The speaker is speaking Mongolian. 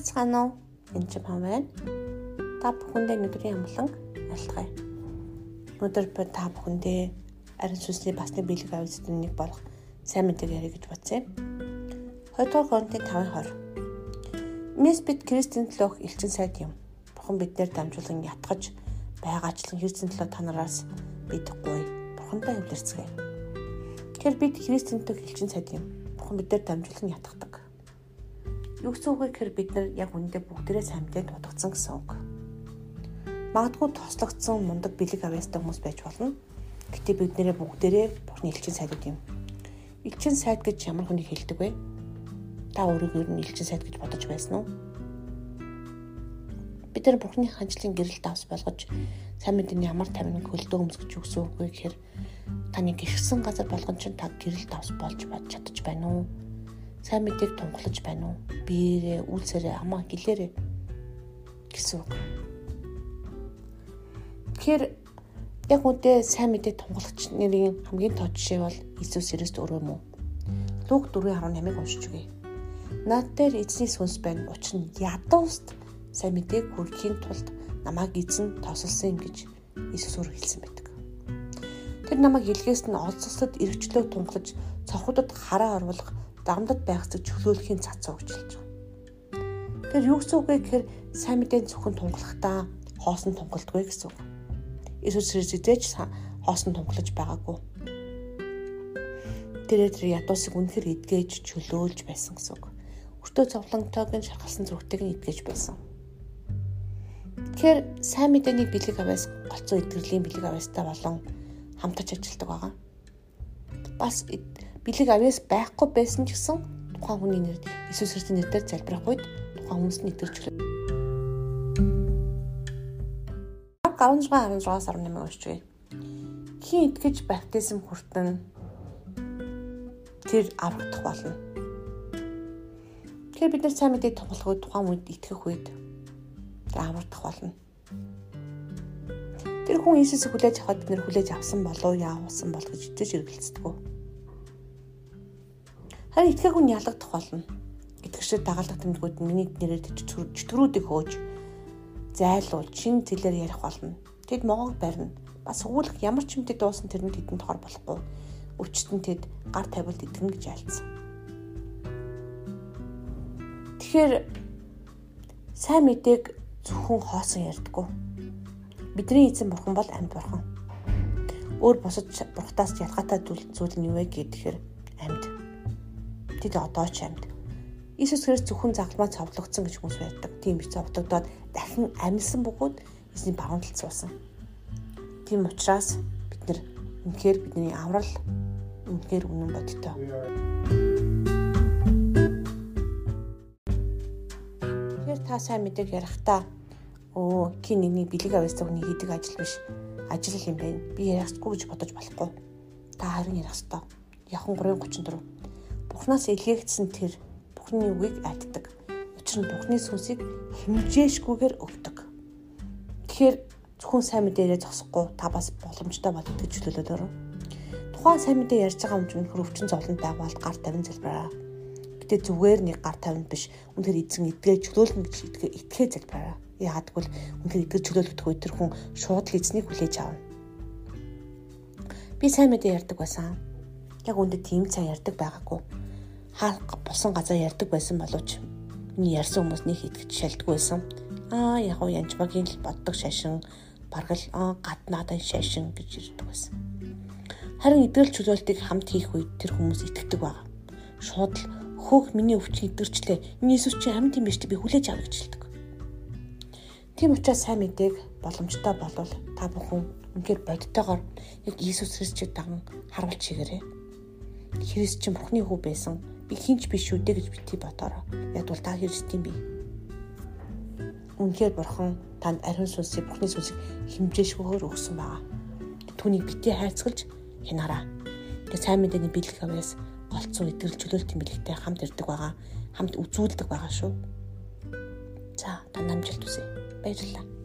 байцгаана уу? Энд чинь пам байна. Та бүхэндээ өдрийн амглан айлтгая. Өнөөдөр би та бүхэндээ ариун сүнсний бас нэг бэлэг авьяастай нэг болох сайн мэдээг ярих гэж бодсон юм. 2 дугаар Коринтын 5:20. Месс бид Кристийн төлөөх элчин сайд юм. Бурхан биднээр дамжуулан ятгаж байгаачлан Христийн төлөө та нараас бид гуй. Бурхантай эвлэрцгээе. Тэгэхээр бид Христийн төлөөх элчин сайд юм. Бурхан биднээр дамжуулан ятгадаг Юу гэсэн үг гэхээр бид нар яг үүндээ бүгдээрээ самтад дутагдсан гэсэн үг. Магадгүй тослогдсон мундаг бэлэг авьяастай хүмүүс байж болно. Гэтэ бид нэрээ бүгдээрээ Бурхны элчин сайдуд юм. Элчин сайд гэж ямар хүнийг хэлдэг вэ? Та өөрийгөө нь элчин сайд гэж бодож байсан уу? Бид нар Бурхны хандлын гэрэл давс болгож сайн мэдээний ямар тамиг хөлдөө өмсгөж өгсөн үг вэ гэхээр таны гихсэн газар болгон ч та гэрэл давс болж бод чадчих байна уу? Сайн мэдээг тунгалаж байна уу? Биеэрээ, үйлсээрээ, амаа гэлээрээ гэсэн үг. Тэгэхээр яг үүнтэй сайн мэдээ тунгалагч нэрийн хамгийн тод жишээ бол Иесус Христ өөрөө мөн. Луг 4:18-ыг уншиж үгэй. Наад дээр эзний сүнс байна. Учир нь ядууст сайн мэдээг хүргэхийн тулд намайг эзэн тосолсон юм гэж Иесус өөрөө хэлсэн байдаг. Тэр намайг илгээс нь олзсод эргчлөө тунгалаж цохуудад хараа оруулах дамдад зэрэг чөлөөлөхийн цацаа өгчилж байгаа. Тэгэхээр юу гэсэн үг вэ гэхээр сайн мэдээ зөвхөн тунгалахдаа хоосон тунгалдаггүй гэсэн үг. Иесус Христос хоосон тунгалж байгаагүй. Тэрээр тэр ядуусыг үнэхээр эдгэж чөлөөлж байсан гэсэн үг. Өртөө цовлонтойг шархалсан зүрхтэйг нь эдгэж байсан. Тэгэхээр сайн мэдээний бэлэг аваас голцоо эдгэрлийн бэлэг аваастай болон хамтарч ажилладаг байгаа. Бас бэлэг авьяас байхгүй байсан ч гэсэн тухайн хүний нэр Иесус Христосийн нэрээр залбирах үед тухайн хүмүүст нь итгэж хүлээ. 16 16-аас 18 уншиж бай. Хин итгэж баптизм хүртэн тэр аврагдах болно. Тэгэхээр бид нар сайн мэдээ тунгалах тухайн үед итгэх үед тэр аврагдах болно. Тэр хүн Иесусыг хүлээж авахад бид нэр хүлээж авсан болов яавсан бол гэж хэвчээж эргэлцдэг. Харин итгээгүү нь ялагдах болно. Итгэгчд дагалдах тэмдгүүд миний нэрээр чөтгөрүүдийг хөөж зайлуул чин зэлээр ярих болно. Тэд могог барина. Бас өгүүлэх ямар ч юмтэй дуусан тэрэнд тэдэнд хор болохгүй. Өчтөн тэд гар тавилт итгэн гэж айлцсан. Тэгэхээр сайн мэдээг зөвхөн хоосон ярьдаггүй. Бидний эзэн бурхан бол амьд бурхан. Өөр бусад бурхтаас ялгаатай зүйл нь юу вэ гэхээр амьд тэд одоо ч амьд. Иесус Христ зөвхөн загламаа цовдлогдсон гэж хүмүүс байдаг. Тийм их цовдлогдоод дахин амьсан бөгөөд эзний баруун талд суусан. Тийм учраас бид нар үнэхээр бидний аврал үнэхээр үнэн бодтой. Тэгэхээр та сайн мэдээг ярихдаа өө ки нэгний бэлэг авьяастай хүний хийдэг ажил биш. Ажил юм байна. Би ярихгүй гэж бодож болохгүй. Та харин ярих ёстой. Яхан 3:34 Бурханаас илгээгдсэн тэр Бурхны үгийг альддаг. Учир нь Бурхны сүнсийг хэмжээшгүйгээр өгдөг. Тэгэхээр зөвхөн сайн мэдээрээ зогсохгүй та бас боломжтой бол итгэж чөлөөлөөрөө. Тухайн сайн мэдээ ярьж байгаа юм чинь хөрөвчин зовлонтой бол гар тавин залбираа. Гэтэ зүгээр нэг гар тавинд биш. Үнэхээр эзэн эдгээ чөлөөлнө гэж итгэ итгэ залбираа. Яагад гэвэл үнэхээр эдгээр чөлөөлөгдөх үе тэр хүн шууд л эзнийг хүлээж авна. Би сайн мэдээ ярьдаг байсан. Яг үүндээ тийм цаа ярьдаг байгаагүй хаалга болсон газар ярддаг байсан боловч миний ярьсан хүмүүс нэг итгэж шалддаг байсан. Аа яг уу янчмагийн л боддог шашин баргал аа гаднаадан шашин гэж ирдэг байсан. Харин идэвхтэй чөлөөлтийг хамт хийх үед тэр хүмүүс итгэдэг байна. Шууд л хөөх миний өвчин идэрчлээ. Энэ Иесус чи амьд юм биш би хүлээж авах гэж хэлдэг. Тийм учраас сайн мэдээг боломжтой болвол та бүхэн үнээр бодтойгоор яг Иесус Христчийг даган харуулж чигээрэй. Христ чинь Бурхны хүү байсан би хинч биш үү гэж бити бодороо. Ядвал та хэрэг тийм бий. Үнэхээр бурхан танд ариун сүнсийг бурхны сүнсийг химжээшгүйгээр өгсөн байгаа. Түүнийг бити хайцгалж хянаараа. Тэгээ сайн мэдээний бэлэг авьяас голцсон итгэл чөлөөлт тэмбэлэгтэй хамт ирдэг байгаа. Хамт үзүүлдэг байгаа шүү. За та намжилт үсэ. Баярлалаа.